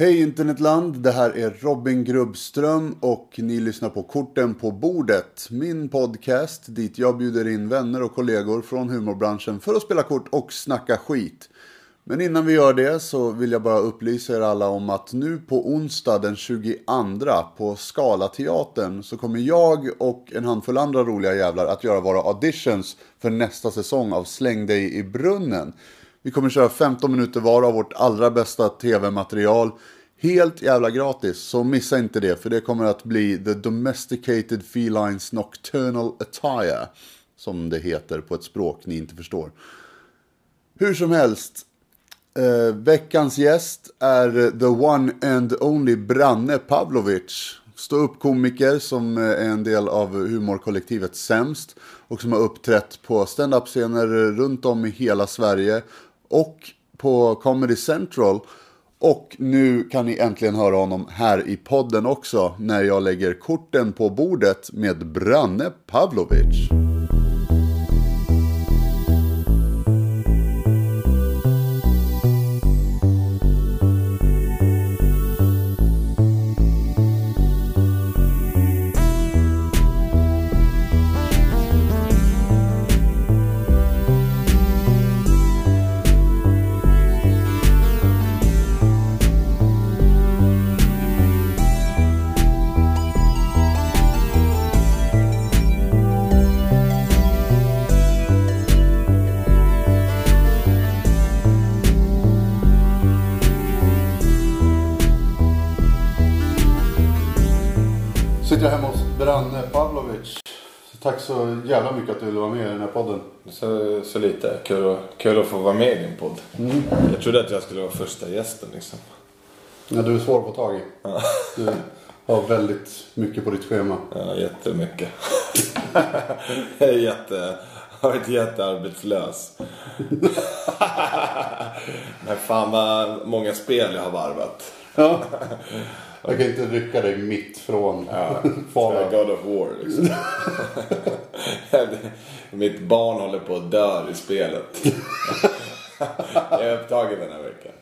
Hej internetland, det här är Robin Grubbström och ni lyssnar på Korten på bordet. Min podcast dit jag bjuder in vänner och kollegor från humorbranschen för att spela kort och snacka skit. Men innan vi gör det så vill jag bara upplysa er alla om att nu på onsdag den 22 på Skalateatern så kommer jag och en handfull andra roliga jävlar att göra våra auditions för nästa säsong av Släng dig i brunnen. Vi kommer köra 15 minuter var av vårt allra bästa tv-material. Helt jävla gratis, så missa inte det för det kommer att bli The Domesticated Felines Nocturnal Attire. Som det heter på ett språk ni inte förstår. Hur som helst, eh, veckans gäst är the one and only Branne Pavlovic. Ståuppkomiker som eh, är en del av humorkollektivet Sämst och som har uppträtt på standup-scener runt om i hela Sverige och på Comedy Central. Och nu kan ni äntligen höra honom här i podden också när jag lägger korten på bordet med Branne Pavlovic. Tack så jävla mycket att du ville vara med i den här podden. Så, så lite. Kul, att- kul att få vara med i din podd. Jag trodde att jag skulle vara första gästen liksom. Ja, du är svår att få tag i. Du har väldigt mycket på ditt schema. Ja, jättemycket. jag är jätte, har varit jättearbetslös. Men fan vad många spel jag har varvat. Ja. Jag kan inte rycka dig mitt från Fallout. God of War liksom. Mitt barn håller på att dö i spelet. jag är upptagen den här veckan.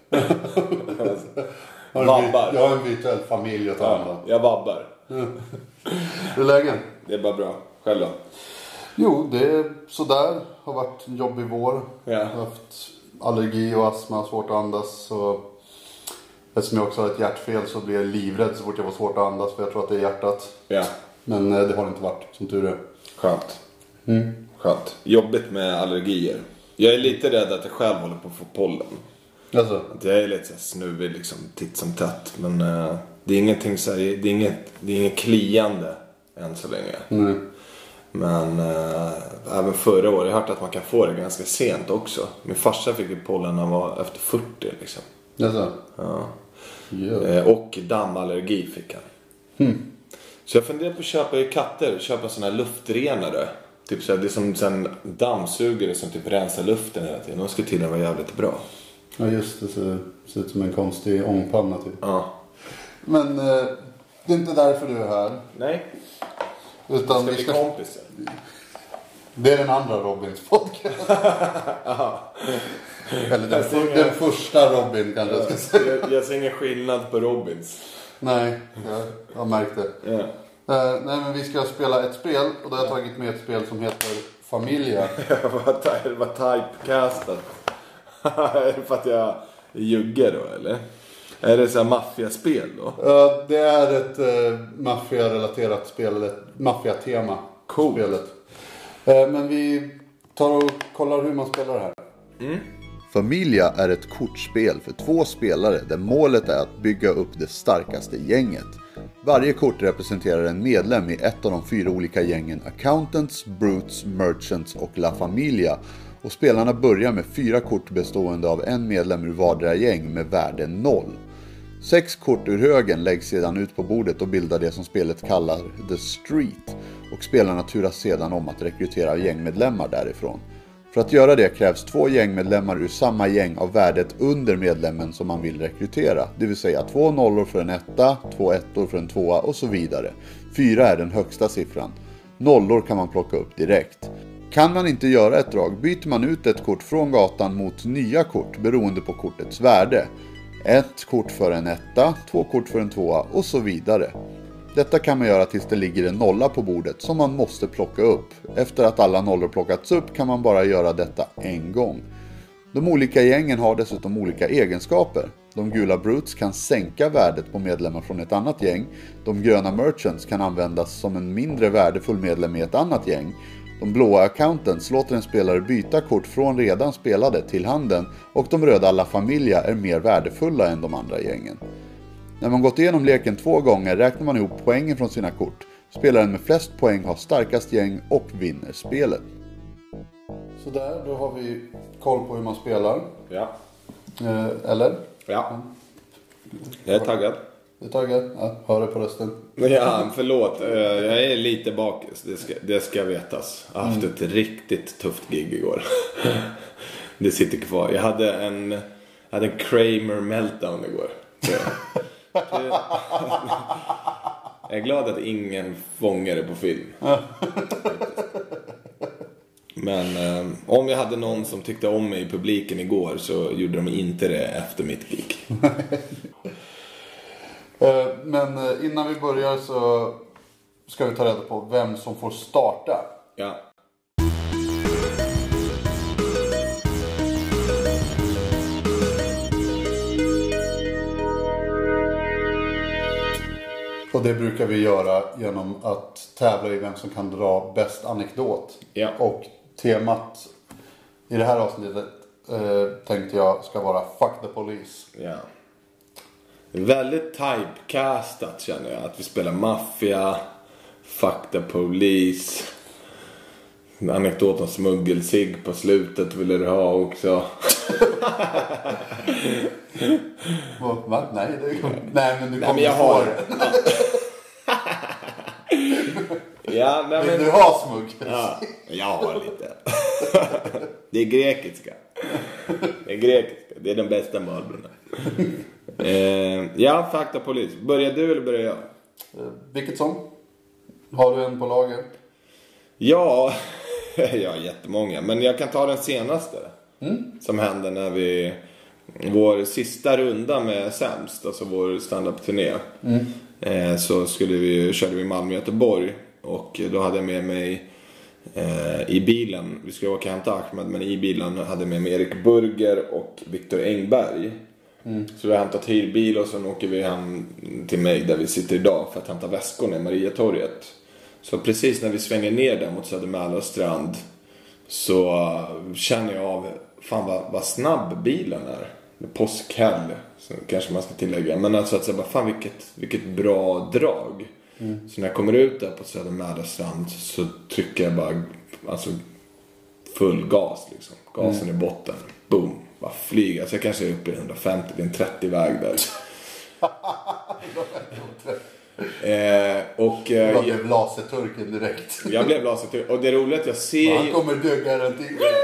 Vabbar. jag har en virtuell familj att ta hand om. Ja, jag vabbar. Hur är lägen? Det är bara bra. Själv då? Jo, det är sådär. Har varit en jobbig vår. Ja. Jag har haft allergi och astma, svårt att andas. Så eftersom jag också har ett hjärtfel så blir jag livrädd så fort jag får svårt att andas. För jag tror att det är hjärtat. Ja. Men eh, det har det inte varit, som tur är. Skönt. Skönt. Jobbigt med allergier. Jag är lite rädd att jag själv håller på att få pollen. Alltså, Att jag är lite så här snuvig liksom titt som tätt. Men eh, det är ingenting så här, det är inget, det är inget kliande än så länge. nej. Men eh, även förra året, jag har hört att man kan få det ganska sent också. Min farsa fick ju pollen när han var efter 40 liksom. Alltså. Ja. Eh, och dammallergi fick han. Så jag funderar på att köpa i katter, köpa en sån här luftrenare. Typ så här, det är som en dammsugare som typ rensar luften hela tiden. De ska tydligen vara jävligt bra. ja, just det. Ser, ser ut som en konstig ångpanna typ. Ja. Men eh, det är inte därför du är här. Nej, Utan ska vi bli ska... kompisar. Det är den andra Robins podcast. Eller den, för, den första Robin kanske jag ska säga. Jag, jag ser ingen skillnad på Robins. Nej, jag har märkt det. Ja. Eh, nej men vi ska spela ett spel och då har jag tagit med ett spel som heter Familia. Jag var, ty- var typecastad. är det för att jag jugge då eller? Är det så här maffiaspel då? Eh, det är ett uh, maffiarelaterat spel, eller ett maffiatema. Coolt. Spelet. Eh, men vi tar och kollar hur man spelar här. Familia är ett kortspel för två spelare där målet är att bygga upp det starkaste gänget. Varje kort representerar en medlem i ett av de fyra olika gängen Accountants, Brutes, Merchants och La Familia. Och spelarna börjar med fyra kort bestående av en medlem ur vardera gäng med värde 0. Sex kort ur högen läggs sedan ut på bordet och bildar det som spelet kallar The Street och spelarna turas sedan om att rekrytera gängmedlemmar därifrån. För att göra det krävs två gängmedlemmar ur samma gäng av värdet under medlemmen som man vill rekrytera. Det vill säga två nollor för en etta, två ettor för en tvåa och så vidare. Fyra är den högsta siffran. Nollor kan man plocka upp direkt. Kan man inte göra ett drag byter man ut ett kort från gatan mot nya kort beroende på kortets värde. Ett kort för en etta, två kort för en tvåa och så vidare. Detta kan man göra tills det ligger en nolla på bordet som man måste plocka upp. Efter att alla nollor plockats upp kan man bara göra detta en gång. De olika gängen har dessutom olika egenskaper. De gula Brutes kan sänka värdet på medlemmar från ett annat gäng. De gröna Merchants kan användas som en mindre värdefull medlem i ett annat gäng. De blåa Accountants låter en spelare byta kort från redan spelade till handen och de röda La Familia är mer värdefulla än de andra gängen. När man gått igenom leken två gånger räknar man ihop poängen från sina kort. Spelaren med flest poäng har starkast gäng och vinner spelet. Sådär, då har vi koll på hur man spelar. Ja. Eh, eller? Ja. Jag är taggad. Du är taggad? Ja, hör det på rösten. Ja, förlåt. Eh, Jag är lite bakis. Det ska, det ska vetas. Jag har haft ett riktigt tufft gig igår. Det sitter kvar. Jag hade en, jag hade en Kramer meltdown igår. Jag är glad att ingen fångar det på film. Men eh, om jag hade någon som tyckte om mig i publiken igår så gjorde de inte det efter mitt gig. Eh, Men eh, innan vi börjar så ska vi ta reda på vem som får starta. Ja. Och det brukar vi göra genom att tävla i vem som kan dra bäst anekdot. Ja. Och temat i det här avsnittet eh, tänkte jag ska vara Fuck the Police. Ja. Väldigt typecastat känner jag. Att vi spelar maffia, fuck the police. Anekdot om smuggelsig på slutet ville du ha också. Va? Nej, det nej, men du kommer få har... Ja, nej Vill men... du ha smugg? Ja, jag har lite. Det är grekiska. Det är grekiska. Det är de bästa Marlborna. Eh, ja, fakta polis. Börjar du eller börjar jag? Eh, Vilket som? Har du en på lager? Ja, jag har jättemånga. Men jag kan ta den senaste. Som hände när vi... Vår sista runda med Sämst, alltså vår standup-turné. Eh, så skulle vi, körde vi Malmö-Göteborg. Och då hade jag med mig eh, i bilen, vi skulle åka och hämta Ahmed, men i bilen hade jag med mig Erik Burger och Viktor Engberg. Så vi har hämtat hyrbil och sen åker vi hem till mig där vi sitter idag för att hämta väskorna i Mariatorget. Så precis när vi svänger ner där mot Söder strand så känner jag av, fan vad, vad snabb bilen är. Påskhelg, så kanske man ska tillägga. Men alltså att säga, fan vilket, vilket bra drag. Så när jag kommer ut där på Söder strand så trycker jag bara, alltså full gas liksom. Gasen i botten. Boom. Bara flyger. Alltså jag kanske är uppe i 150, det är en 30-väg där. eh, och eh, Jag blev laserturken direkt. jag blev lasertur. Och det roliga är att jag ser Han kommer dö garanterat.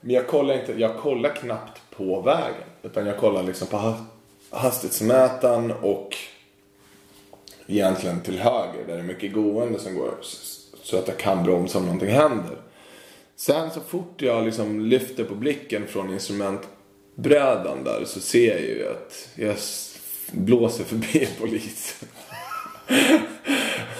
Men jag kollar inte, jag kollar knappt på vägen. Utan jag kollar liksom på ha- hastighetsmätaren och egentligen till höger där det är mycket gående som går. Så att jag kan bromsa om någonting händer. Sen så fort jag liksom lyfter på blicken från instrumentbrädan där så ser jag ju att jag blåser förbi polisen.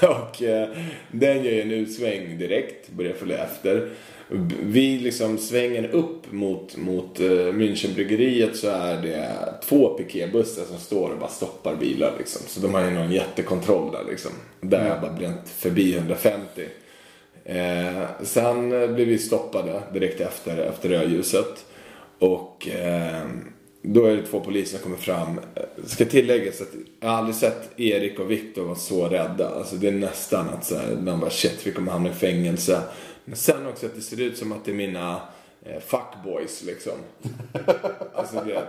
och eh, den gör ju en utsväng direkt, börjar följa efter. Vi Vid liksom svängen upp mot, mot uh, Münchenbryggeriet så är det två piketbussar som står och bara stoppar bilar liksom. Så de har ju någon jättekontroll där liksom. Där jag bara bränt förbi 150. Eh, sen eh, blir blev vi stoppade direkt efter, efter rödljuset. Och eh, då är det två poliser som kommer fram. Eh, ska tilläggas att jag har aldrig sett Erik och Viktor vara så rädda. Alltså det är nästan att så här, man bara shit vi kommer hamna i fängelse. Men sen också att det ser ut som att det är mina eh, fuckboys liksom. Alltså det,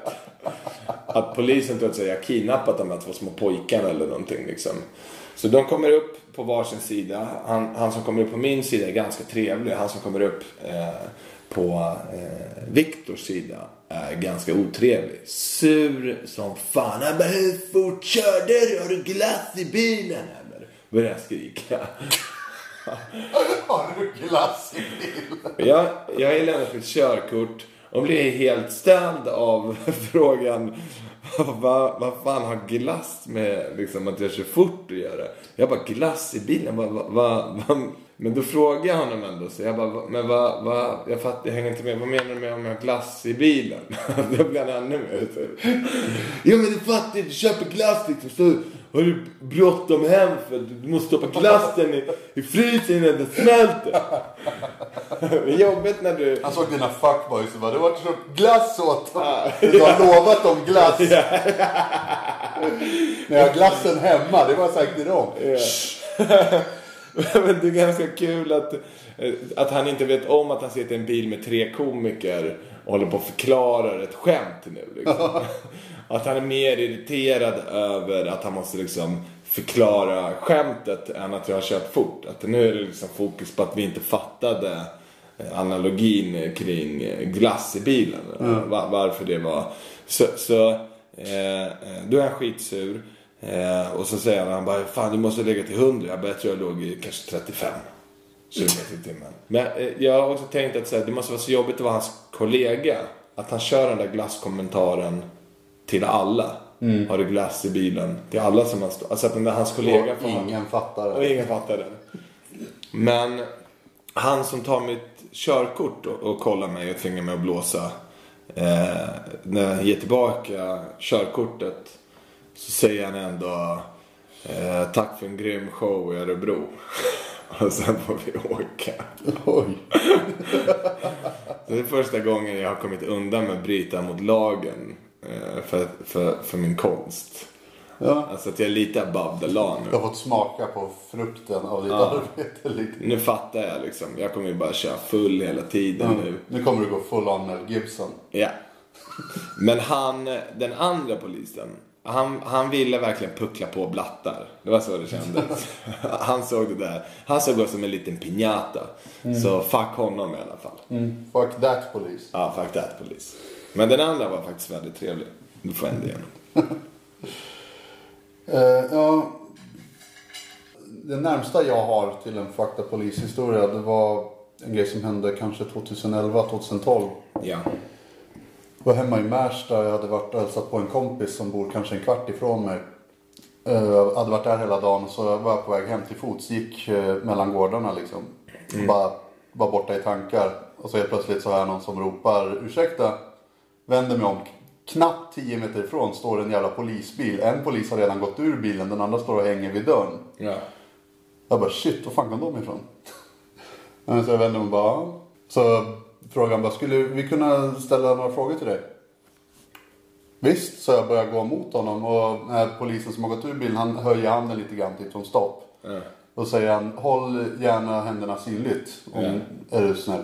att polisen tror att jag har kidnappat de här två små pojkarna eller någonting liksom. Så de kommer upp på varsin sida. Han, han som kommer upp på min sida är ganska trevlig. Han som kommer upp eh, på eh, Viktors sida är ganska otrevlig. Sur som fan. Han bara, hur fort körde du? Har du glass i bilen eller? Börjar jag skrika. Har du glass i bilen? Jag, jag har lämnat mitt körkort och blir helt ställd av frågan vad, vad fan har glass med liksom, att jag kör fort att göra? Jag bara, glass i bilen? Vad, vad, vad? Men då frågade jag honom ändå, så jag bara, men vad, vad, jag fattar, jag hänger inte med, vad menar du med om jag har glass i bilen? då blir han ännu mer typ. Jo men du fattar du köper glass liksom, så har du bråttom hem för du måste stoppa glassen i, i frysen innan den smälter. det är jobbigt när du... Han såg dina fuckboys och bara, du har köpt glass åt dem. Du har lovat dem glass. När jag har glassen hemma, det var jag sagt till dem. Men det är ganska kul att, att han inte vet om att han sitter i en bil med tre komiker och håller på att förklara ett skämt nu. Liksom. att han är mer irriterad över att han måste liksom förklara skämtet än att jag har kört fort. Att nu är det liksom fokus på att vi inte fattade analogin kring glass i bilen. Mm. Varför det var. Så, så eh, då är han skitsur. Eh, och så säger han, han bara, fan du måste lägga till 100. Jag, bara, jag tror jag låg i kanske 35 kilometer i timmen. Men eh, jag har också tänkt att så här, det måste vara så jobbigt att vara hans kollega. Att han kör den där glasskommentaren till alla. Mm. Har du glass i bilen? Till alla som han står. Alltså att den där hans kollega och ingen fattar det. Och ingen fattar det. Men han som tar mitt körkort och, och kollar mig och tvingar mig att blåsa. Eh, när jag ger tillbaka körkortet så säger han ändå eh, tack för en grym show i Örebro. och sen får vi åka. Oj. det är första gången jag har kommit undan med att bryta mot lagen eh, för, för, för min konst. Ja. Alltså att jag är lite above the law nu. Du har fått smaka på frukten av ditt ja. arbete. Lite. Nu fattar jag liksom. Jag kommer ju bara köra full hela tiden mm. nu. Nu kommer du gå full on Mel Gibson. Ja. Men han, den andra polisen. Han, han ville verkligen puckla på blattar. Det var så det kändes. han såg det där. Han såg oss som en liten piñata. Mm. Så fuck honom i alla fall. Mm. Fuck that police. Ja, fuck that police. Men den andra var faktiskt väldigt trevlig. Du får en igen. uh, ja, det närmsta jag har till en fuck that police historia det var en grej som hände kanske 2011, 2012. Ja var hemma i Märsta. Jag hade varit och hälsat på en kompis som bor kanske en kvart ifrån mig. Jag eh, hade varit där hela dagen så jag var på väg hem till fots. Gick eh, mellan gårdarna liksom. Mm. Bara var borta i tankar. Och så helt plötsligt så hör jag någon som ropar ursäkta. Vänder mig om. Knappt 10 meter ifrån står en jävla polisbil. En polis har redan gått ur bilen. Den andra står och hänger vid dörren. Ja. Jag bara shit, var fan kom de ifrån? så jag vänder mig bara. Så frågan bara, skulle vi kunna ställa några frågor till dig? Visst, så jag börjar gå mot honom och den polisen som har gått ur bilen han höjer handen lite grann typ som stopp. Mm. Och säger han, håll gärna händerna synligt om mm. är du snäll.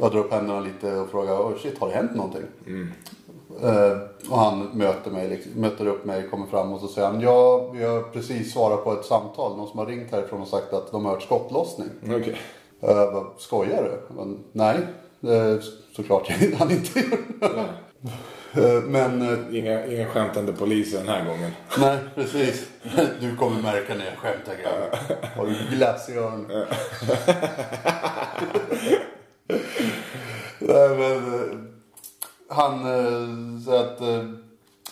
Jag drar upp händerna lite och frågar, oh shit har det hänt någonting? Mm. Uh, och han möter, mig, liksom, möter upp mig, kommer fram och så säger han, ja vi har precis svarat på ett samtal. Någon som har ringt härifrån och sagt att de har hört skottlossning. Okay. Jag bara, skojar du? Bara, Nej, det såklart han inte gjorde. Men... Eh, inga, inga skämtande poliser den här gången. Nej, precis. Du kommer märka när jag skämtar grabbar. Har du glass i öronen? Nej, men... Han säger att...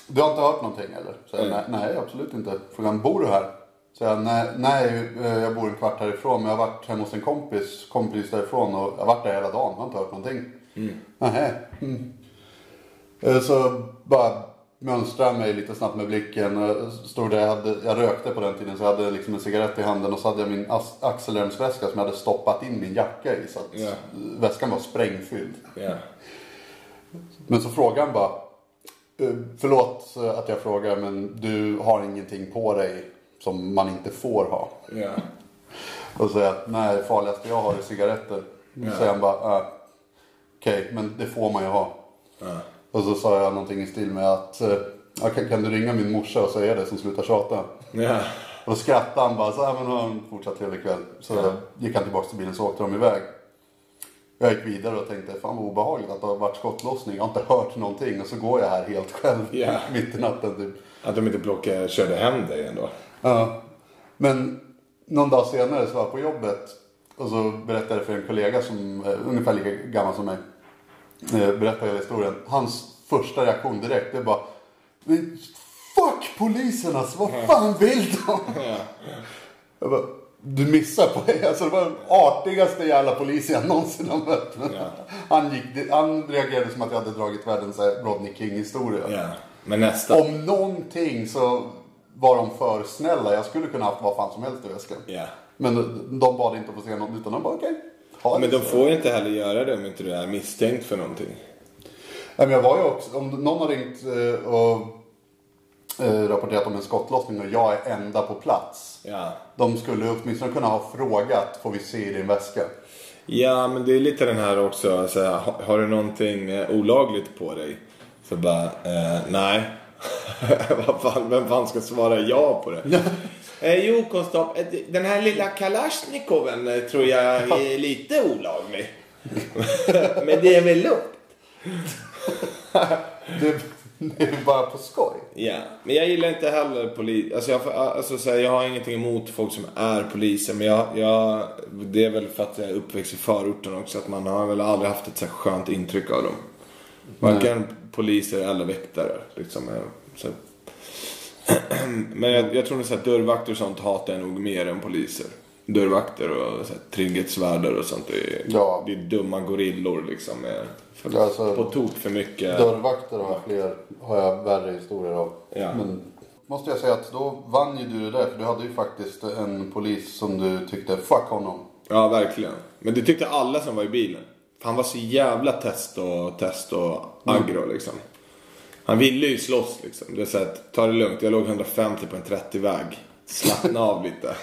Du har inte hört någonting eller? Jag, mm. nej, nej, absolut inte. Frågan, bor du här? Jag, nej, eh, jag bor en kvart härifrån men jag har varit hemma hos en kompis, kompis därifrån och jag har varit där hela dagen. Jag har inte hört någonting. Mm. Nähä. Mm. Eh, så bara mönstrade mig lite snabbt med blicken. Stod där, jag, hade, jag rökte på den tiden så jag hade liksom en cigarett i handen och så hade jag min axelremsväska som jag hade stoppat in min jacka i. Så att yeah. väskan var sprängfylld. Yeah. Men så frågade han bara. Eh, förlåt att jag frågar men du har ingenting på dig som man inte får ha. Yeah. Och säga att nej, det farligaste jag har är cigaretter. Yeah. Så säger han bara, äh, okej, okay, men det får man ju ha. Yeah. Och så sa jag någonting i stil med att, äh, kan, kan, du ringa min morsa och säga det som slutar tjata? Yeah. Och då skrattade han bara, så här, men ha en fortsatt trevlig kväll. Så yeah. gick han tillbaka till bilen så åkte de iväg. Jag gick vidare och tänkte, fan vad obehagligt att det har varit skottlossning. Jag har inte hört någonting och så går jag här helt själv yeah. mitt i natten. Typ. Att de inte plockade, körde hem dig ändå? Ja. Men någon dag senare så var jag på jobbet och så berättade jag för en kollega som är ungefär lika gammal som mig. Eh, berättade hela historien. Hans första reaktion direkt det var fuck polisen alltså, vad fan vill de? Jag bara, du missar på Alltså det var den artigaste jävla polisen jag någonsin har mött. Ja. Han, gick, han reagerade som att jag hade dragit världens så här Rodney King-historia. Ja. Men nästa. Om någonting så var de för snälla. Jag skulle kunna haft vad fan som helst i väskan. Ja. Men de bad inte att få se något utan de bara okej. ha Men de får ju inte heller göra det om inte du är misstänkt för någonting. Nej, men jag var ju också, om någon har ringt eh, och eh, rapporterat om en skottlossning och jag är enda på plats. Ja. De skulle åtminstone kunna ha frågat, får vi se i din väska? Ja, men det är lite den här också. Så här, har, har du någonting eh, olagligt på dig? Så bara, eh, nej. Vad fan, vem fan ska svara ja på det? eh, jo, konstap, eh, den här lilla kalasjnikoven eh, tror jag är lite olaglig. men det är väl lugnt? Det, det är bara på skoj. Ja, men jag gillar inte heller polis. Alltså jag, alltså så här, jag har ingenting emot folk som är poliser. Men jag, jag, det är väl för att jag är uppväxt i förorten också. Att man har väl aldrig haft ett så skönt intryck av dem. Varken poliser eller väktare. Liksom. eh, Så. Men jag, jag tror här, dörrvakter och sånt hatar jag nog mer än poliser. Dörrvakter och trygghetsvärdar och sånt. Det är, Ja. det är dumma gorillor liksom. eh, För, alltså- på tok för mycket. Dörrvakter har jag, fler, har jag värre historier av. Ja. Men måste jag säga att då vann ju du det där. För du hade ju faktiskt en polis som du tyckte, fuck honom. Ja, verkligen. Men det tyckte alla som var i bilen. Han var så jävla test och, test och aggro liksom. Han ville ju slåss liksom. Det är så att, ta det lugnt. Jag låg 150 på en 30-väg. Slappna av lite.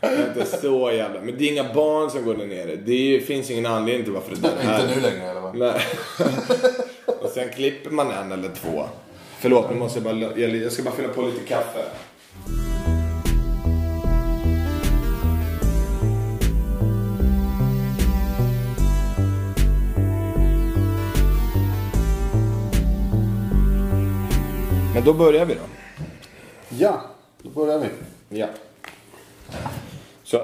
det är inte så jävla... Men det är inga barn som går där nere. Det finns ingen anledning till varför det är. Inte nu längre eller vad? Nej. och sen klipper man en eller två. Förlåt, nu måste jag bara... Jag ska bara fylla på lite kaffe. Men då börjar vi då. Ja, då börjar vi. Ja. Så.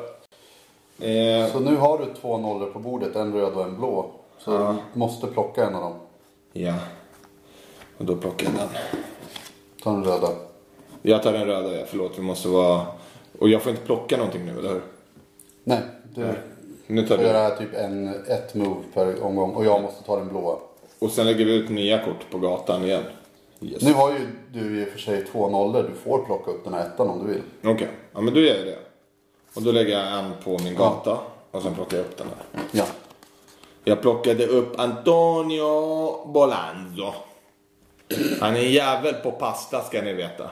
Eh, Så nu har du två nollor på bordet, en röd och en blå. Så du måste plocka en av dem. ja. Och då plockar jag den. Ta den röda. Jag tar den röda, ja. Förlåt, vi måste vara... Och jag får inte plocka någonting nu, eller hur? Nej, du Nu tar får göra du. typ en, ett move per omgång. Och jag måste ta den blåa. Och sen lägger vi ut nya kort på gatan igen. Yes. Nu har ju du i och för sig två nollor. Du får plocka upp den här ettan om du vill. Okej, ja men då gör jag det. Och då lägger jag en på min gata. Och sen plockar jag upp den här. Ja. Jag plockade upp Antonio Bolanzo. Han är en jävel på pasta ska ni veta.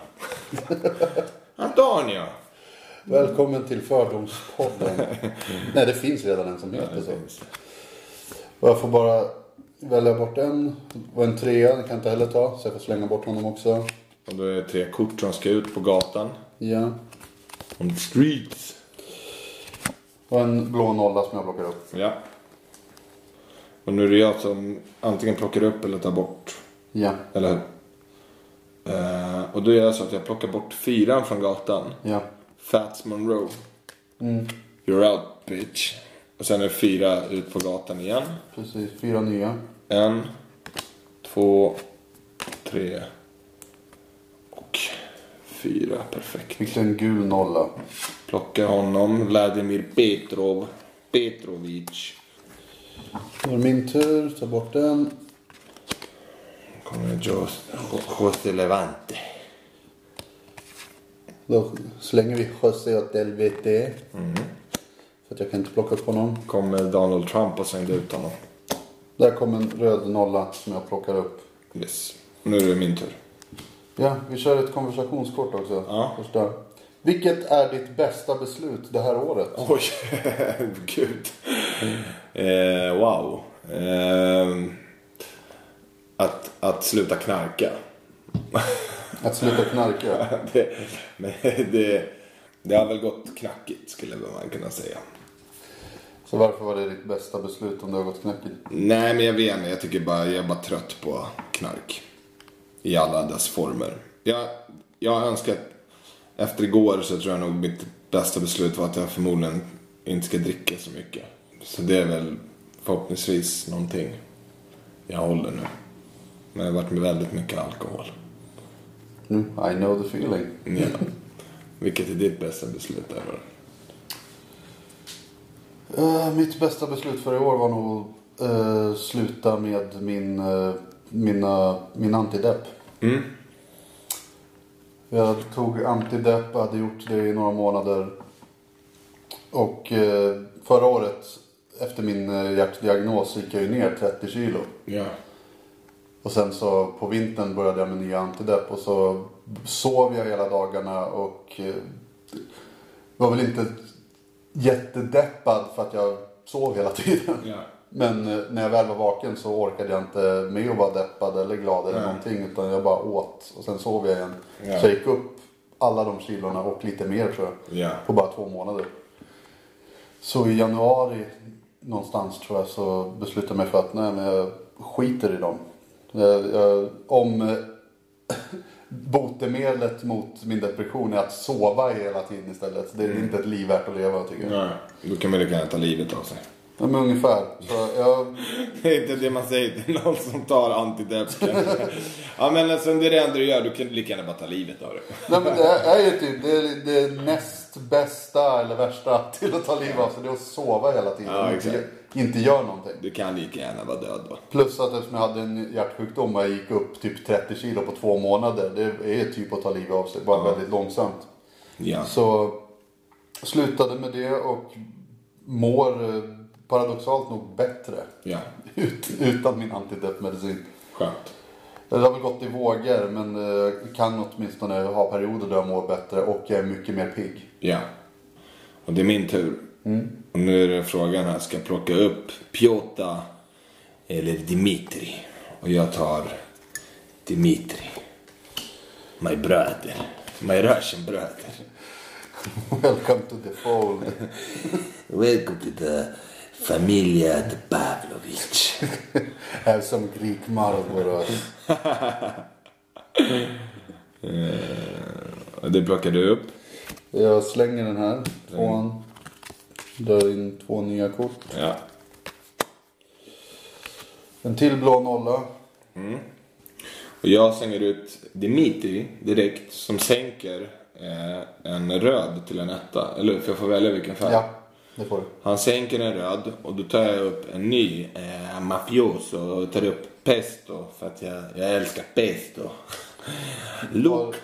Antonio. Välkommen till Fördomspodden. Nej, det finns redan en som heter så. Och jag får bara välja bort en. Och en trea, den kan jag inte heller ta. Så jag får slänga bort honom också. Och då är det tre kort som ska ut på gatan. Ja. On the streets. Och en blå nolla som jag plockar upp. Ja. Och nu är det jag som antingen plockar upp eller tar bort. Ja. Eller hur? Eh, och då gör jag så att jag plockar bort fyran från gatan. Ja. Fats Monroe. You're out bitch. Och sen är det fyra ut på gatan igen. Precis, fyra nya. En, två, tre och fyra. Perfekt. Fick en gul nolla. Plockar honom. Vladimir Petrov. Petrovic. Då är det min tur, ta bort den. Kommer Jos- José Levante. Då slänger vi José åt helvete. För att jag kan inte plocka upp honom. Kommer Donald Trump och slängde ut honom. Där kom en röd nolla som jag plockar upp. Yes. Nu är det min tur. Ja, vi kör ett konversationskort också. Ja. Första. Vilket är ditt bästa beslut det här året? Oj, gud. Eh, wow. Eh, att, att sluta knarka. Att sluta knarka? det, men det, det har väl gått knackigt skulle man kunna säga. Så varför var det ditt bästa beslut om det har gått knackigt? Nej men jag vet inte, jag tycker bara, jag är bara trött på knark. I alla dess former. Jag, jag önskar, efter igår så tror jag nog mitt bästa beslut var att jag förmodligen inte ska dricka så mycket. Så det är väl förhoppningsvis någonting jag håller nu. Men det har varit med väldigt mycket alkohol. Mm, I know the feeling. Ja. Vilket är ditt bästa beslut där Eh, mitt bästa beslut för i år var nog uh, sluta med min, uh, mina, min antidepp. Mm. Jag tog antidepp, hade gjort det i några månader. Och uh, förra året, efter min uh, hjärtdiagnos, gick jag ju ner 30 kilo. Ja. Och sen så på vintern började jag med nya antidepp och så sov jag hela dagarna och var väl inte jättedeppad för att jag sov hela tiden. Ja. Men eh, när jag väl var vaken så orkade jag inte med att vara deppad eller glad eller Nej. någonting utan jag bara åt och sen sov jag igen. Ja. Så jag gick upp alla de kilorna och lite mer tror jag. Ja. På bara två månader. Så i januari någonstans tror jag så beslutade jag mig för att nej men jag skiter i dem. Jag, jag, om botemedlet mot min depression är att sova hela tiden istället. Det är inte ett liv värt att leva tycker jag. Nej. Då kan man lika gärna ta livet av sig. Ja, men ungefär. Så jag, Det är inte det man säger till någon som tar antidepp kanske. Ja men alltså det är det enda du gör, du kan lika gärna bara ta livet av dig. nej men det är ju typ det, det näst bästa eller värsta till att ta livet av sig. Det är att sova hela tiden. Ja, exakt. Inte, gör någonting. Du kan lika gärna vara död då. Plus att eftersom jag hade en hjärtsjukdom och jag gick upp typ 30 kilo på två månader. Det är typ att ta livet av sig. Bara väldigt långsamt. Ja. Så slutade med det och mår eh, paradoxalt nog bättre. Ja. Ut, utan min antideppmedicin. Skönt. Det har väl gått i vågor men eh, kan åtminstone ha perioder där jag mår bättre och jag är mycket mer pigg. Ja. Och det är min tur. Och nu är det frågan här, ska jag plocka upp Piotr eller Dimitri? Och jag tar Dimitri. My brother. My Russian brother. Welcome to the fold. Welcome to the Familia de Pavlovich. Have some Greek Marlboros. Och det plockar du upp. Jag slänger den här. Tvåan. Drar in två nya kort. Ja. En till blå nolla. Och jag slänger ut Dimitri direkt som sänker eh, en röd till en etta. Eller? För jag får välja vilken färg. Ja, det får du. Han sänker en röd och då tar jag upp en ny eh, mafioso och tar upp pesto för att jag, jag älskar pesto. Look.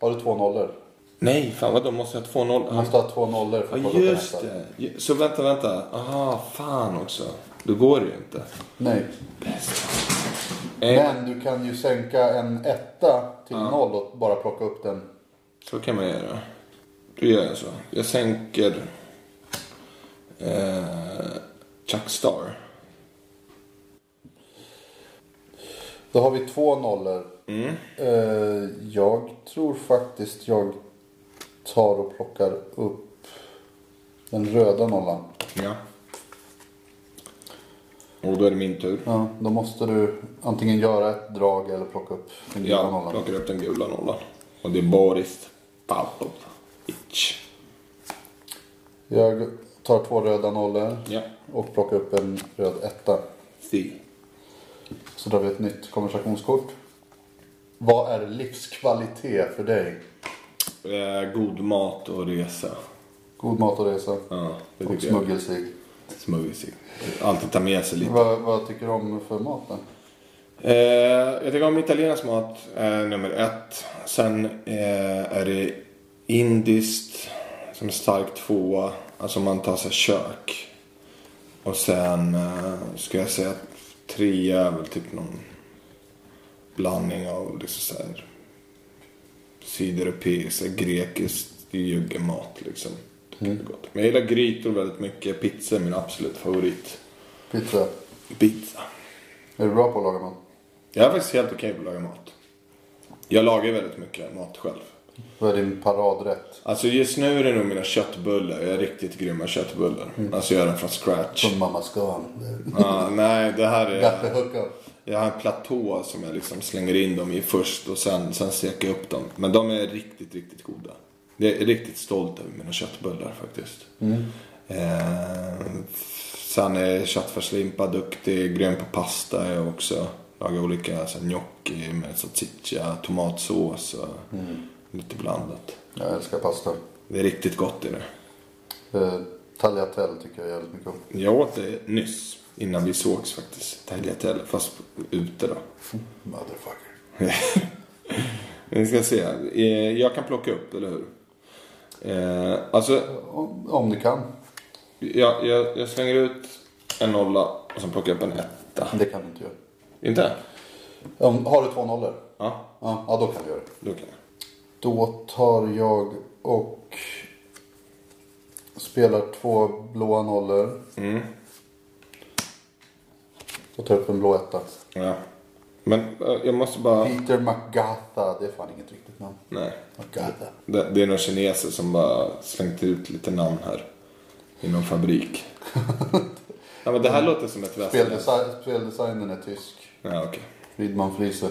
Har, har du två nollor? Nej, fan vadå måste jag ha två noll? Du måste ha två nollor för att Ja upp en just det. Så vänta, vänta. Aha, fan också. Då går det ju inte. Nej. Eh, Men du kan ju sänka en etta till noll och bara plocka upp den. Så kan man göra. Då gör jag så. Jag sänker eh, Chuck Star. Då har vi två nollor. Eh, jag tror faktiskt jag tar och plockar upp den röda nollan. Ja. Och då är det min tur. Ja, då måste du antingen göra ett drag eller plocka upp den gula Jag nollan. plockar upp den gula nollan. Och det är Boris Pavlovich. Jag tar två röda nollor Ja. och plockar upp en röd etta. Si. Så drar vi ett nytt konversationskort. Vad är livskvalitet för dig? Eh, god mat och resa. God mat och resa. Ja, det Och tycker jag. smuggelsig. Smuggelsig. Alltid ta med sig lite. Vad, vad tycker du om för maten? Eh, jag tycker om italiensk mat, eh, nummer ett. Sen eh, är det indiskt som stark tvåa. Alltså man tar sig kök. Och sen eh, ska jag säga trea är väl typ någon blandning av liksom så här sydeuropeiskt, grekiskt juggemat liksom. Är gott. Men jag gillar grytor väldigt mycket. Pizza är min absolut favorit. Pizza. Pizza. Är du bra på att laga mat? Jag är faktiskt helt okej på att laga mat. Jag lagar väldigt mycket mat själv. Vad är din paradrätt? Alltså just nu är det nog mina köttbullar. Jag är riktigt grymma köttbullar. Alltså jag gör den från scratch. Som mamma ska. Ah, nej, det här är... Gaffehugga. Jag har en platå som jag liksom slänger in dem i först och sen, sen steker jag upp dem. Men de är riktigt, riktigt goda. Jag är riktigt stolt över mina köttbullar faktiskt. Eh, sen är köttfärslimpa duktig. Grön på pasta är jag också. Lagar olika så här, gnocchi med salsiccia, tomatsås och lite blandat. Jag älskar pasta. Det är riktigt gott i det. Eh, tagliatelle tycker jag jävligt mycket om. Jag åt det nyss. Innan vi sågs faktiskt. Tagliatelle. Fast ute då. Motherfucker. Vi ska se. Eh, Jag kan plocka upp, eller hur? Eh, alltså, Om, om du kan. jag, jag, jag slänger ut en nolla och sen plockar jag upp en etta. Det kan du inte göra. Inte? Om, har du två nollor? Ja, Ja, ja, då kan du göra det. då kan jag. Då tar jag och spelar två blåa nollor. Mm. Och tar upp en blå etta. Ja. Men eh, jag måste bara... Peter McGatha, det är fan inget riktigt namn. Nej. McGatha. Det, det är några kineser som bara slängt ut lite namn här. I någon fabrik. ja, men det här låter som ett västerländskt. Speldesign, speldesignen är tysk. Ja, okej. Friedman Friese.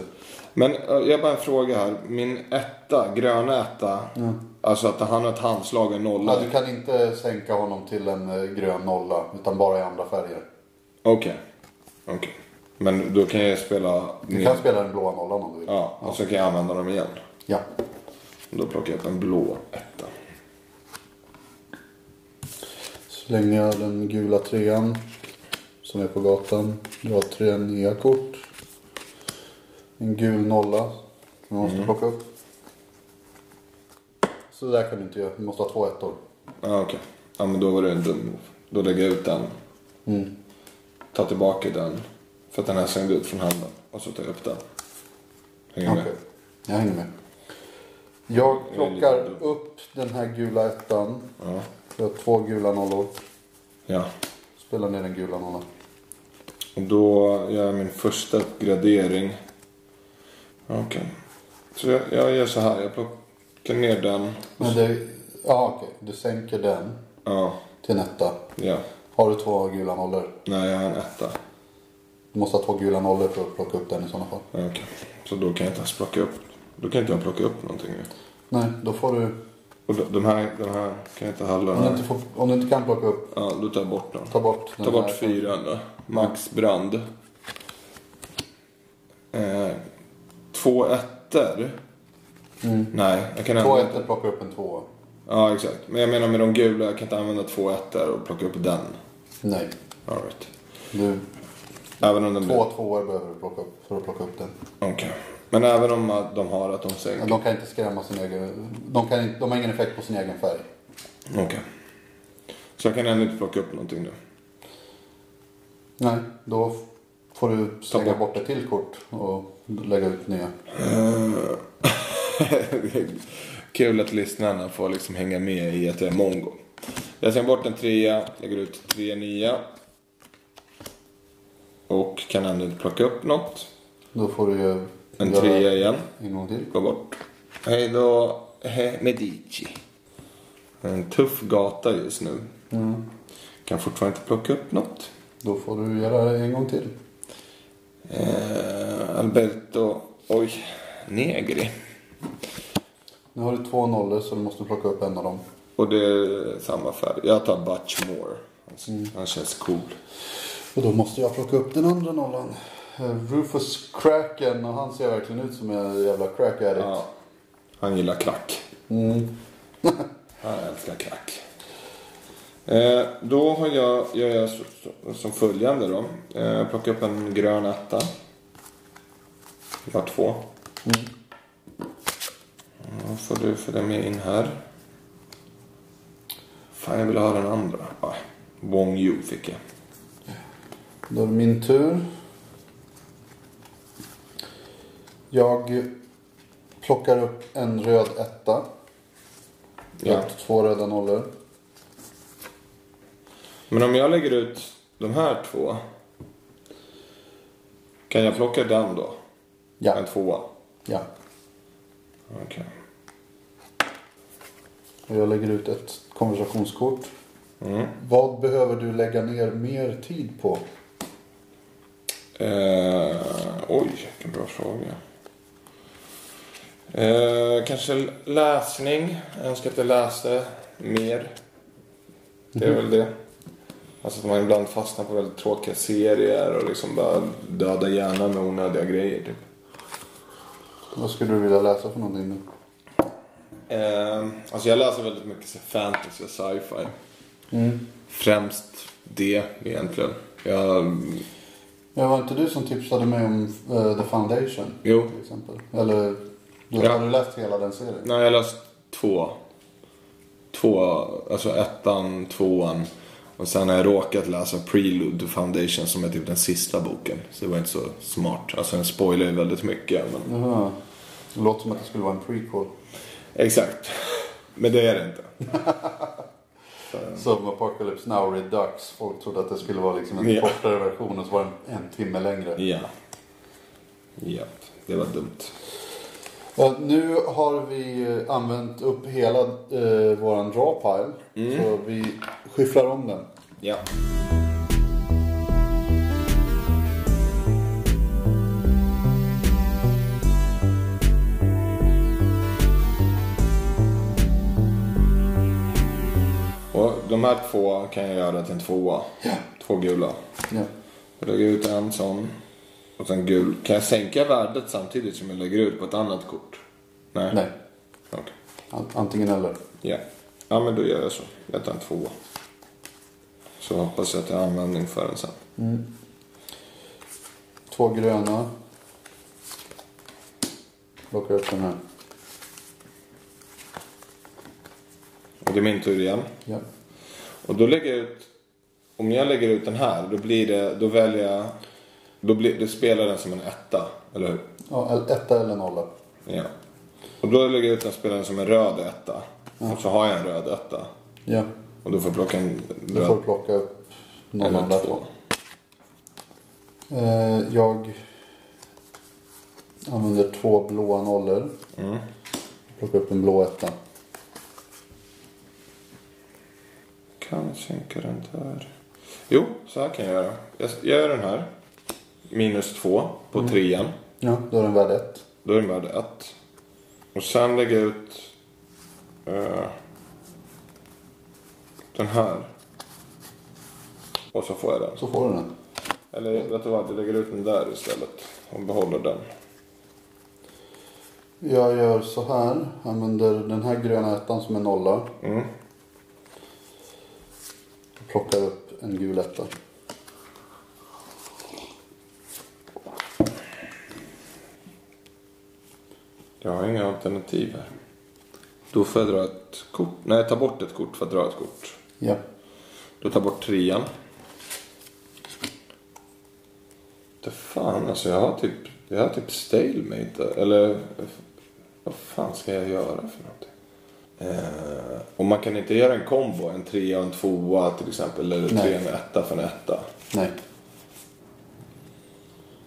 Men eh, jag har bara en fråga här. Min etta, gröna etta. Alltså att han har ett handslag och en nolla. Ja, du kan inte sänka honom till en eh, grön nolla. Utan bara i andra färger. Okej. Okej. Men då kan jag spela Du ner. kan spela den blåa nollan om du vill. Ja, och så kan jag använda dem igen. Ja. Då plockar jag upp en blå etta. Slänger jag den gula trean. Som är på gatan. Drar tre nya kort. En gul nolla. Som jag måste plocka upp. Så där kan du inte göra. Du måste ha två ettor. Ja, okej. Ja, men då var det en dum move. Då lägger jag ut den. Mm. Tar tillbaka den. För att den här slängde ut från handen. Och så tar jag upp den. Hänger Okej. med? Jag hänger med. Jag plockar dum. upp den här gula ettan. Ja. Jag har två gula nollor. Ja. Spelar ner den gula nollan. Och då gör jag min första gradering. Okej. Så jag, jag gör så här. Jag plockar ner den. Men det... Ja okej. Du sänker den Ja. till en etta. Ja. Har du två gula nollor? Nej, jag har en etta. Du måste ha två gula nollor för att plocka upp den i sådana fall. Ja, Okej. Så då kan jag inte ens plocka upp. Då kan inte jag plocka upp någonting nu. Nej, då får du... Och de- de här, de här kan jag inte handla. Om Den du här. inte, får, om du inte kan plocka upp, Ja, då tar jag bort den. ta bort den Ta bort här. fyran då. Max Brand. Eh, två ettor. Nej, jag kan Mm. Två använda... ettor plockar upp en tvåa. Ja, exakt. Men jag menar med de gula, jag kan inte använda två ettor och plocka upp den. Nej. All right. Du, Även om den två blir... tvåor behöver du plocka upp för att plocka upp den. Okej. Men även om de har att de sänker? De kan inte skrämma sin egen... De, kan inte, de har ingen effekt på sin egen färg. Okej. Så jag kan ändå inte plocka upp någonting nu? Nej, då får du slänga bort. bort ett till kort och lägga ut nya. Kul att lyssnarna får liksom hänga med i att jag är mongo. Jag slänger bort en trea, lägger ut tre nya. Och kan ändå inte plocka upp något. Då får du ju En trea igen. en gång till. Gå bort. Hej då, he Medici. En tuff gata just nu. Kan fortfarande inte plocka upp något. Då får du göra en gång till. Eh, Alberto, oj, Negri. Nu har du två nollor så du måste plocka upp en av dem. Och det är samma färg. Jag tar Butch Moore. Han, han känns cool. Och då måste jag plocka upp den andra nollan. Eh, Rufus Kraken och han ser verkligen ut som en jävla crack addict. Ja, han gillar crack. Mm. Han älskar crack. Eh, då har jag, gör jag så, så, som följande då. Eh, jag plockar upp en grön etta. Jag har två. Då får du följa med in här. Fan, jag vill ha den andra. Ah, Wong Yu fick jag. Då är det min tur. Jag plockar upp en röd etta. Jag Ja. har två röda nollor. Men om jag lägger ut de här två. Kan jag plocka den då? Ja. En tvåa? ja. Okej. Och jag lägger ut ett konversationskort. Mm. Vad behöver du lägga ner mer tid på? Eh, oj, vilken bra fråga. Eh, kanske läsning. Jag önskar att jag läste mer. Det är väl det. Alltså att man ibland fastnar på väldigt tråkiga serier och liksom bara döda hjärnan med onödiga grejer typ. Vad skulle du vilja läsa för någonting nu? Eh, alltså jag läser väldigt mycket så fantasy och sci-fi. Mm. Främst det egentligen. Jag, Ja, var inte du som tipsade mig om eh, The Foundation? Jo. Till exempel. Eller du, Ja. har du läst hela den serien? nej, jag har läst två. Två, alltså ettan, tvåan. Och sen har jag råkat läsa Prelude to Foundation som är typ den sista boken. Så det var inte så smart. Alltså den spoilar ju väldigt mycket. Men... Jaha. Det låter som att det skulle vara en prequel. Exakt. Men det är det inte. Som Apocalypse Now Redux. Folk trodde att det skulle vara liksom en Ja. kortare version och så var den en timme längre. Ja. Ja, det var dumt. Ja, nu har vi använt upp hela eh, våran drawpile. Så vi skifflar om den. Ja. De två kan jag göra till en tvåa. Två gula. Ja. Jag lägger ut en sån. Och sen gul. Kan jag sänka värdet samtidigt som jag lägger ut på ett annat kort? Nej. Nej, Okej. an- antingen eller. Ja. Ja men då gör jag så. Jag tar en tvåa. Så hoppas jag att jag har användning för den sen. Två gröna. Plockar upp den här. Och det är min tur igen. Ja. Och då lägger jag ut. Om jag lägger ut den här då blir det. Då väljer jag. Då, blir, då spelar den som en etta. Eller hur? Ja, etta eller nolla. Ja. Och då lägger jag ut den spelaren som en röd etta. Och så har jag en röd etta. Ja. Och då får jag plocka en Du får röd. plocka upp någon av två. Eh, jag använder två blåa nollor. Mm. Plockar upp en blå etta. Kan sänka den där. Jo, så här kan jag göra. Jag, gör den här. Minus två på trean. Ja, då är den värd ett. Då är den värd ett. Och sen lägger jag ut eh, den här. Och så får jag den. Så får du den. Eller vet du vad, jag lägger ut den där istället. Och behåller den. Jag gör så här. Använder den här gröna ettan som är nolla. Mm. Plockar upp en gul etta. Jag har inga alternativ här. Då får jag dra ett kort. Nej, jag tar bort ett kort för att dra ett kort. Ja. Då tar jag bort trean. Det fan alltså, jag har typ, jag har typ stalemate. Eller vad fan ska jag göra för någonting? Eh, och man kan inte göra en kombo, en trea och en tvåa till exempel. Eller tre med etta för en etta. Nej.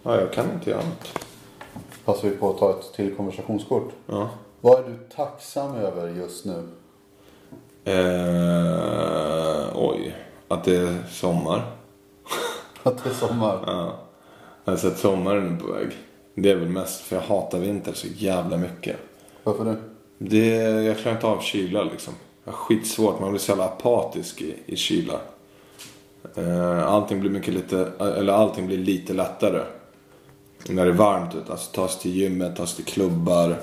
Ja, jag kan inte göra något. Passar vi på att ta ett till konversationskort. Ja. Vad är du tacksam över just nu? Eh, oj, att det är sommar. Att det är sommar. Ja. Har sett sommaren är på väg. Det är väl mest för jag hatar vinter så jävla mycket. Varför det? Det, jag klarar inte av kyla liksom. Jag har skitsvårt, man blir så jävla apatisk i, i kyla. Eh, allting blir mycket lite, eller allting blir lite lättare. När det är varmt ute. Alltså tas till gymmet, tas till klubbar.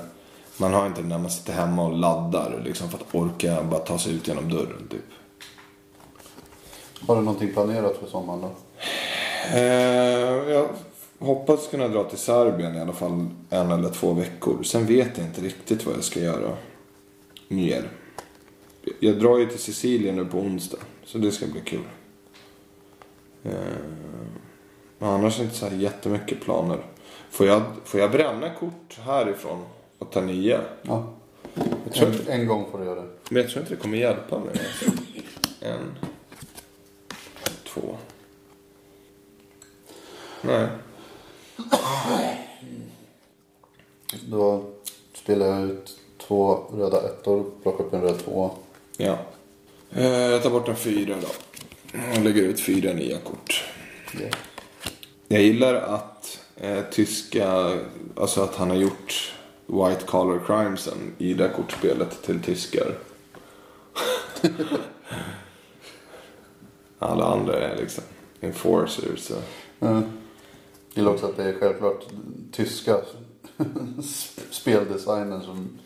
Man har inte det när man sitter hemma och laddar liksom för att orka bara ta sig ut genom dörren typ. Har du någonting planerat för sommaren då? Eh, jag hoppas kunna dra till Serbien i alla fall en eller två veckor. Sen vet jag inte riktigt vad jag ska göra mer. Jag drar ju till Sicilien nu på onsdag. Så det ska bli kul. Eh, men annars inte så här jättemycket planer. Får jag, får jag bränna kort härifrån och ta nya? Ja. tror En, en gång får du göra det. Men jag tror inte det kommer hjälpa mig. Alltså. En. Två. Nej. Då spelar jag ut två röda ettor. Plockar upp en röd tvåa. Ja. Eh, Jag tar bort en fyra då. Och lägger ut fyra nya kort. Ja. Jag gillar att eh, tyska, alltså att han har gjort White Collar Crimesen i det kortspelet till tyskar. alla andra är liksom enforcers. Så. Jag gillar också att det är självklart tyska speldesignern som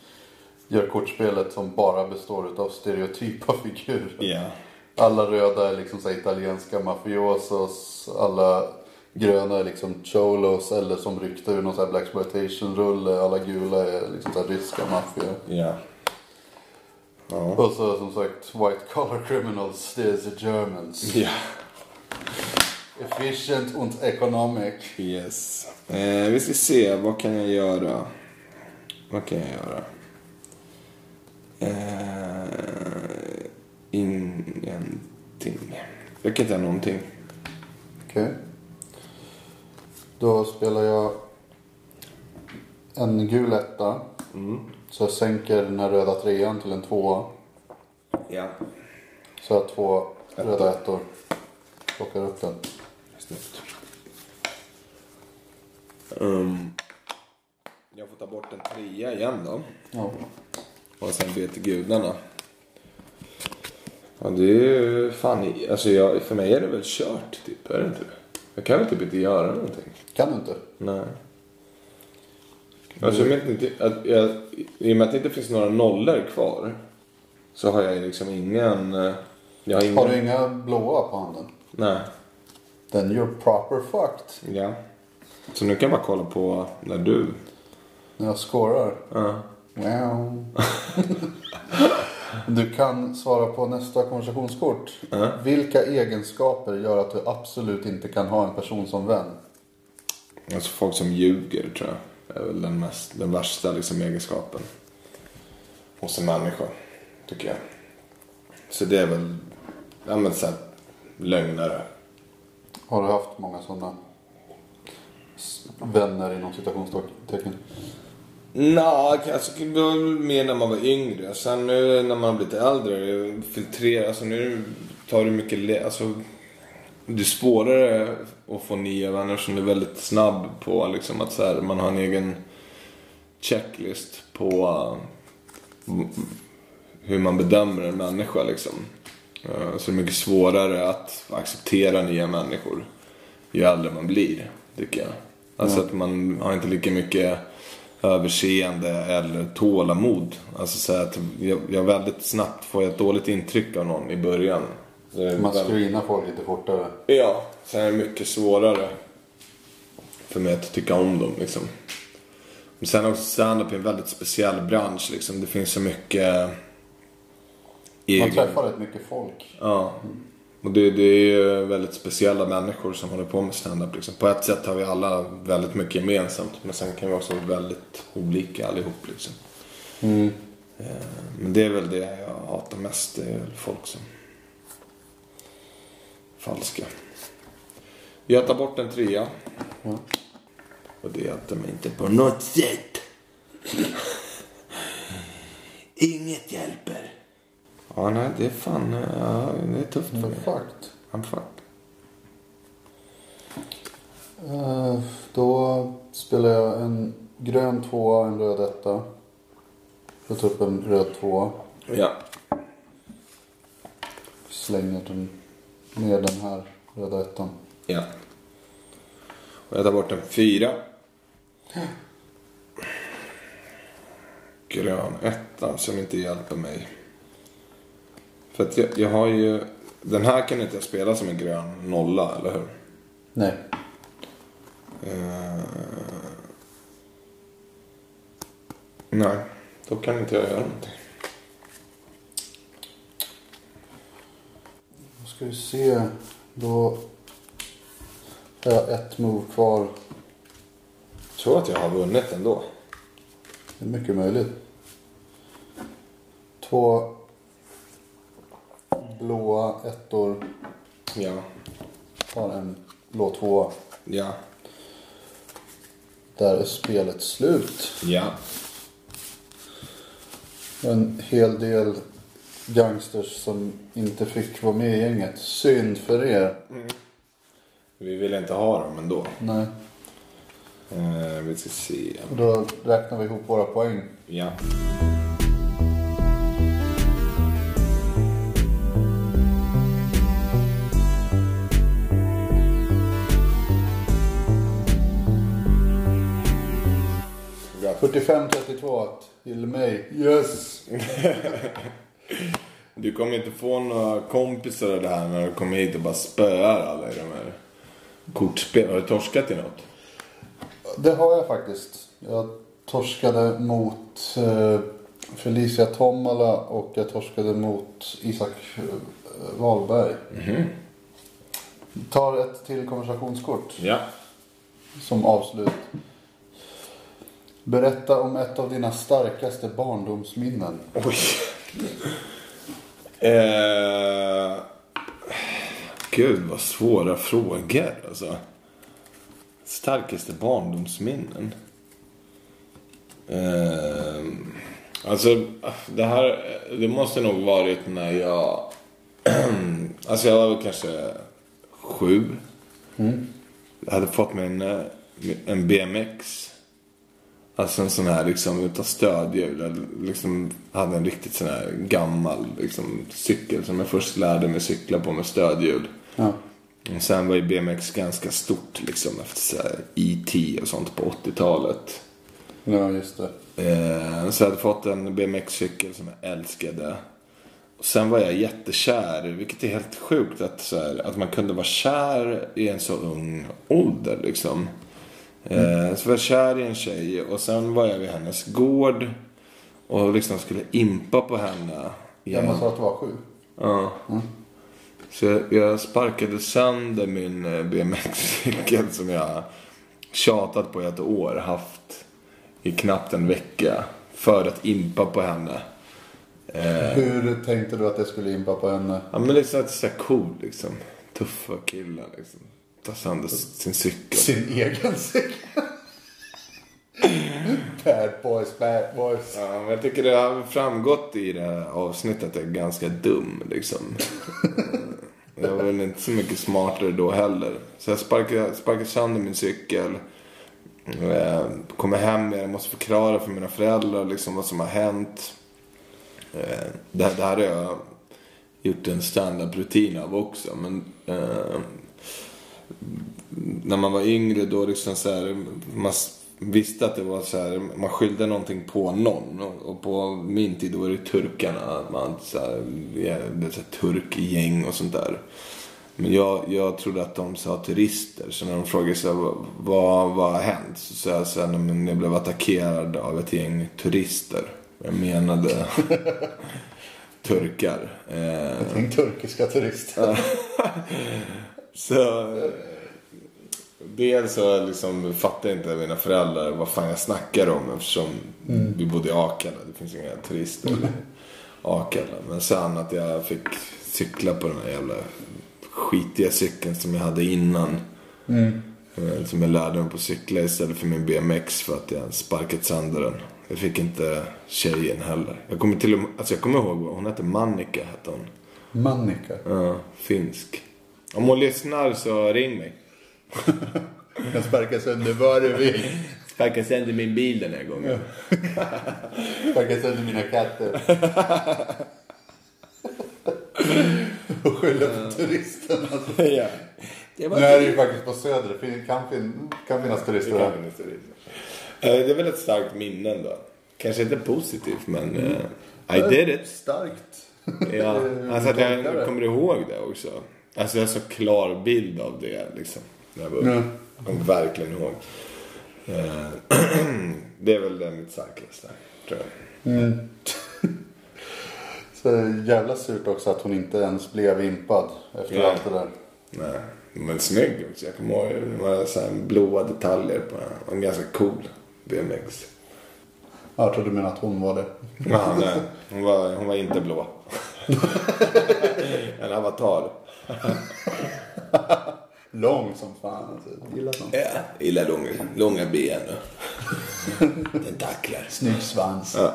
gör kortspelet som bara består av stereotypa figurer. Ja. Alla röda är liksom så italienska mafiosos. Alla gröna är liksom cholos eller som ryckte ur någon sån här blaxploitation-rulle. Alla gula är liksom så ryska maffia. Ja. Ja. Och så som sagt white collar criminals, det är the Germans. Ja. Efficient und economic. Yes. Eh, vi ska se, vad kan jag göra? Vad kan jag göra? Eh, ingenting. Jag kan inte göra någonting. Okej. Då spelar jag en gul etta. Så jag sänker den här röda trean till en tvåa. Ja. Så jag har två röda ettor. Plockar upp den. Snyggt. Um, jag får ta bort en trea igen då. Ja. Och sen be till gudarna. Ja, det är ju fan alltså jag, för mig är det väl kört typ, är det inte? Jag kan väl typ inte göra någonting. Kan du inte? Nej. Alltså jag vet inte, att jag, i och med att det inte finns några nollor kvar. Så har jag liksom ingen, eh, jag har ingen. Har du inga blåa på handen? Nej. Then you're proper fucked. Ja. Så nu kan jag bara kolla på när du. När jag scorar. Ja. Wow. Du kan svara på nästa konversationskort. Vilka egenskaper gör att du absolut inte kan ha en person som vän? Alltså folk som ljuger tror jag. Är väl den, mest, den värsta liksom egenskapen. Hos en människa. Tycker jag. Så det är väl, ja men såhär lögnare. Har du haft många sådana vänner inom citationstecken? Nej, alltså det var mer när man var yngre. Sen nu när man har blivit äldre, filtrera, alltså nu tar du mycket, le- alltså det är svårare att få nya vänner som du är väldigt snabb på liksom att så här, man har en egen checklist på uh, hur man bedömer en människa liksom. Uh, Så det är mycket svårare att acceptera nya människor ju äldre man blir, tycker jag. Alltså att man har inte lika mycket överseende eller tålamod. Alltså så att jag, jag väldigt snabbt får ett dåligt intryck av någon i början. Man screenar folk lite fortare. Ja, sen är det mycket svårare för mig att tycka om dem liksom. Men sen också stand-up är en väldigt speciell bransch liksom. Det finns så mycket Man träffar rätt mycket folk. Ja. Och det, det är ju väldigt speciella människor som håller på med stand-up liksom. På ett sätt har vi alla väldigt mycket gemensamt. Men sen kan vi också vara väldigt olika allihop liksom. Eh, Men det är väl det jag hatar mest. Det är folk som... Falska. Jag tar bort en trea. Och det hjälpte mig inte på något sätt. Inget hjälper. Ja, nej, det är fan... Ja, det är tufft för Mm, mig. fucked. I'm fucked. Eh, Då spelar jag en grön tvåa, en röd etta. Jag tar upp en röd tvåa. Ja. Slänger den ner den här röda ettan. Ja. Och jag tar bort en fyra. Grön etta som inte hjälper mig. För att jag, jag har ju... Den här kan inte jag spela som en grön nolla, eller hur? Nej. Eh, nej, då kan inte jag göra någonting. Då ska vi se. Då har jag ett move kvar. Jag tror att jag har vunnit ändå. Det är mycket möjligt. Två blåa ettor. Ja. Tar en blå tvåa. Ja. Där är spelet slut. Ja. En hel del gangsters som inte fick vara med i gänget. Synd för er. Vi vill inte ha dem ändå. Nej. Eh, vi ska se. Då räknar vi ihop våra poäng. Ja. 45-32 till mig. Yes! Du kommer inte få några kompisar av det här när du kommer hit och bara spöar alla i de här kortspelen. Har du torskat i något? Det har jag faktiskt. Jag torskade mot eh, Felicia Tomala och jag torskade mot Isak eh, Wahlberg. Tar ett till konversationskort Ja. som avslut. Berätta om ett av dina starkaste barndomsminnen. Oj. Eh, gud vad svåra frågor alltså. Starkaste barndomsminnen. Eh, alltså det här, det måste nog varit när jag, alltså jag var kanske sju. Jag hade fått mig en, en BMX. Alltså en sån här liksom utan stödhjul. Jag liksom hade en riktigt sån här gammal liksom, cykel som jag först lärde mig cykla på med stödhjul. Ja. Och sen var ju BMX ganska stort liksom efter så här E.T. och sånt på 80-talet. ja, just det. Eh, så jag hade fått en BMX-cykel som jag älskade. Och sen var jag jättekär, vilket är helt sjukt att, så här, att man kunde vara kär i en så ung ålder liksom. Eh, så var jag kär i en tjej och sen var jag vid hennes gård och liksom skulle impa på henne. Jag måste ha att du var sju. Ja. Så jag, jag sparkade sönder min eh, BMX-cykel som jag tjatat på i ett år. Haft i knappt en vecka. För att impa på henne. Hur tänkte du att det skulle impa på henne? Ja men liksom att det är så här cool liksom. Tuffa killar liksom. Ta sönder sin cykel. Sin egen cykel. bad boys, bad boys. Ja, men jag tycker det har framgått i det här avsnittet att jag är ganska dum liksom. jag var väl inte så mycket smartare då heller. Så jag sparkade, sparkade sönder min cykel. Eh, Kommer hem, jag måste förklara för mina föräldrar liksom vad som har hänt. Eh, Det, här- det här har jag gjort en standup-rutin av också. Men eh, när man var yngre då liksom så här, man visste att det var så här, man skyllde någonting på någon. Och, på min tid då var det turkarna, man så här, det så här turkgäng och sånt där. Men jag, jag trodde att de sa turister. Så när de frågade så här, vad, vad, har hänt? Så sa jag så här, "Nej, men jag blev attackerad av ett gäng turister. Jag menade turkar. Eh, turkiska turister. så dels så liksom fattade inte mina föräldrar vad fan jag snackar om eftersom vi bodde i Akalla. Det finns inga turister i Akalla. Men sen att jag fick cykla på den här jävla skitiga cykeln som jag hade innan. Eh, Som jag lärde mig på att cykla istället för min BMX för att jag sparkat sönder den. Jag fick inte tjejen heller. Jag kommer till och med, alltså jag kommer ihåg, hon hette Mannika hette hon. Mannika. Ja, finsk. Om hon lyssnar så ring mig. Jag sparkar sönder vad du vill. Sparka sönder min bil den här gången. Sparkar sönder mina katter. Och skyller på turisterna. ja. Det Nu är det ju faktiskt på Söder. Det kan, fin- kan finnas turister där. Eh, Det är väl ett starkt minne då. Kanske inte positivt men eh, I did it. Starkt. Ja, alltså att jag kommer ihåg det också. Alltså jag har så klar bild av det liksom. När jag var. Ja. Jag kommer verkligen ihåg. Eh, Det är väl det mitt starkaste, tror jag. Så jävla surt också att hon inte ens blev impad efter Ja. allt det där. Nej, men snygg också. Jag kommer ihåg det var så här blåa detaljer på den. En ganska cool BMX. Ja, Jag trodde du menade att hon var det. Ja, nej, hon, var, hon var inte blå. en avatar. Lång som fan. Alltså. Gillar sånt. Ja, gillar långa, långa ben tentakler. Snygg svans.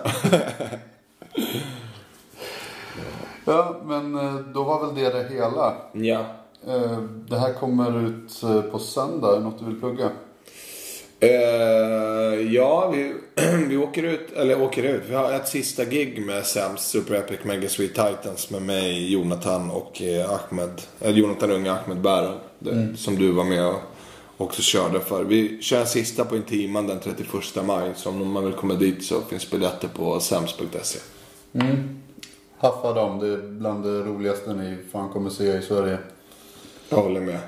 Ja. men eh, då var väl det det hela. Ja. Eh, Det här kommer ut eh, på söndag. Är det något du vill plugga? Eh, ja, vi, vi åker ut, eller åker ut. Vi har ett sista gig med Sams Super Epic Mega Sweet Titans med mig, Jonathan och eh, Ahmed. Eh, Jonathan Unge Ahmed Bären. det- Som du var med och, också körde för. Vi kör en sista på Intiman den 31 maj. Så om man vill komma dit så finns biljetter på sams.se. Haffa dem, det är bland det roligaste ni fan kommer se i Sverige. Jag håller med.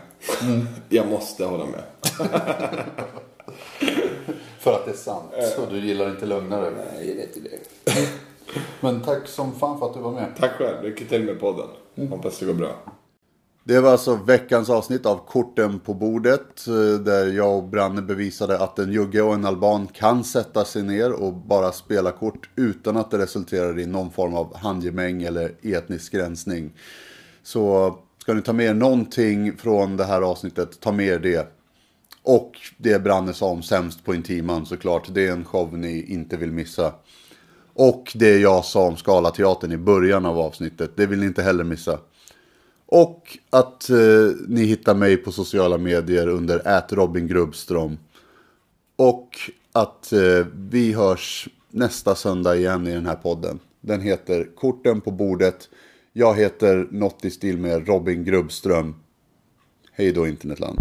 Jag måste hålla med. För att det är sant. Och du gillar inte lögnare. Nej, jag vet inte det. Men tack som fan för att du var med. Tack själv. Lycka till med podden. Hoppas det går bra. Det var alltså veckans avsnitt av Korten på bordet. eh, Där jag och Branne bevisade att en jugge och en alban kan sätta sig ner och bara spela kort utan att det resulterar i någon form av handgemäng eller etnisk rensning. Så ska ni ta med er någonting från det här avsnittet, ta med er det. Och det Branne sa om sämst på Intiman såklart. Det är en show ni inte vill missa. Och det jag sa om Scalateatern i början av avsnittet, det vill ni inte heller missa. Och att eh, ni hittar mig på sociala medier under ät Och att eh, vi hörs nästa söndag igen i den här podden. Den heter Korten på bordet. Jag heter något i stil med Robin Grubbström. Hej då internetland.